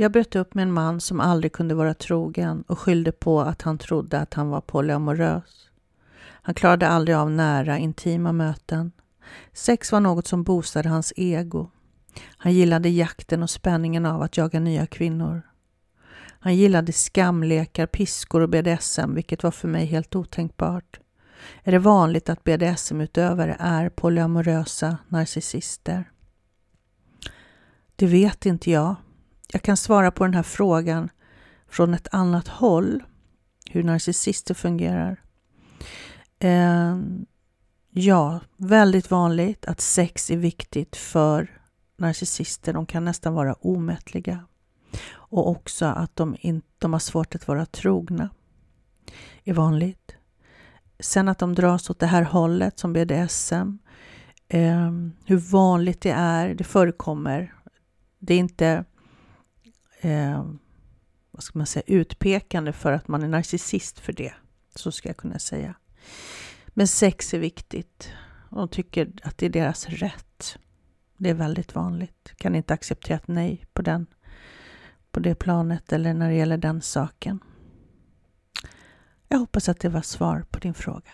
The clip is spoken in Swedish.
Jag bröt upp med en man som aldrig kunde vara trogen och skyllde på att han trodde att han var polyamorös. Han klarade aldrig av nära, intima möten. Sex var något som boostade hans ego. Han gillade jakten och spänningen av att jaga nya kvinnor. Han gillade skamlekar, piskor och BDSM, vilket var för mig helt otänkbart. Är det vanligt att BDSM-utövare är polyamorösa narcissister? Det vet inte jag. Jag kan svara på den här frågan från ett annat håll, hur narcissister fungerar. Eh, ja, väldigt vanligt att sex är viktigt för narcissister. De kan nästan vara omättliga. Och också att de, in, de har svårt att vara trogna. är vanligt. Sen att de dras åt det här hållet som BDSM. Eh, hur vanligt det är, det förekommer. Det är inte eh, vad ska man säga, utpekande för att man är narcissist för det. Så ska jag kunna säga. Men sex är viktigt. De tycker att det är deras rätt. Det är väldigt vanligt. Kan inte acceptera ett nej på, den, på det planet eller när det gäller den saken. Jag hoppas att det var svar på din fråga.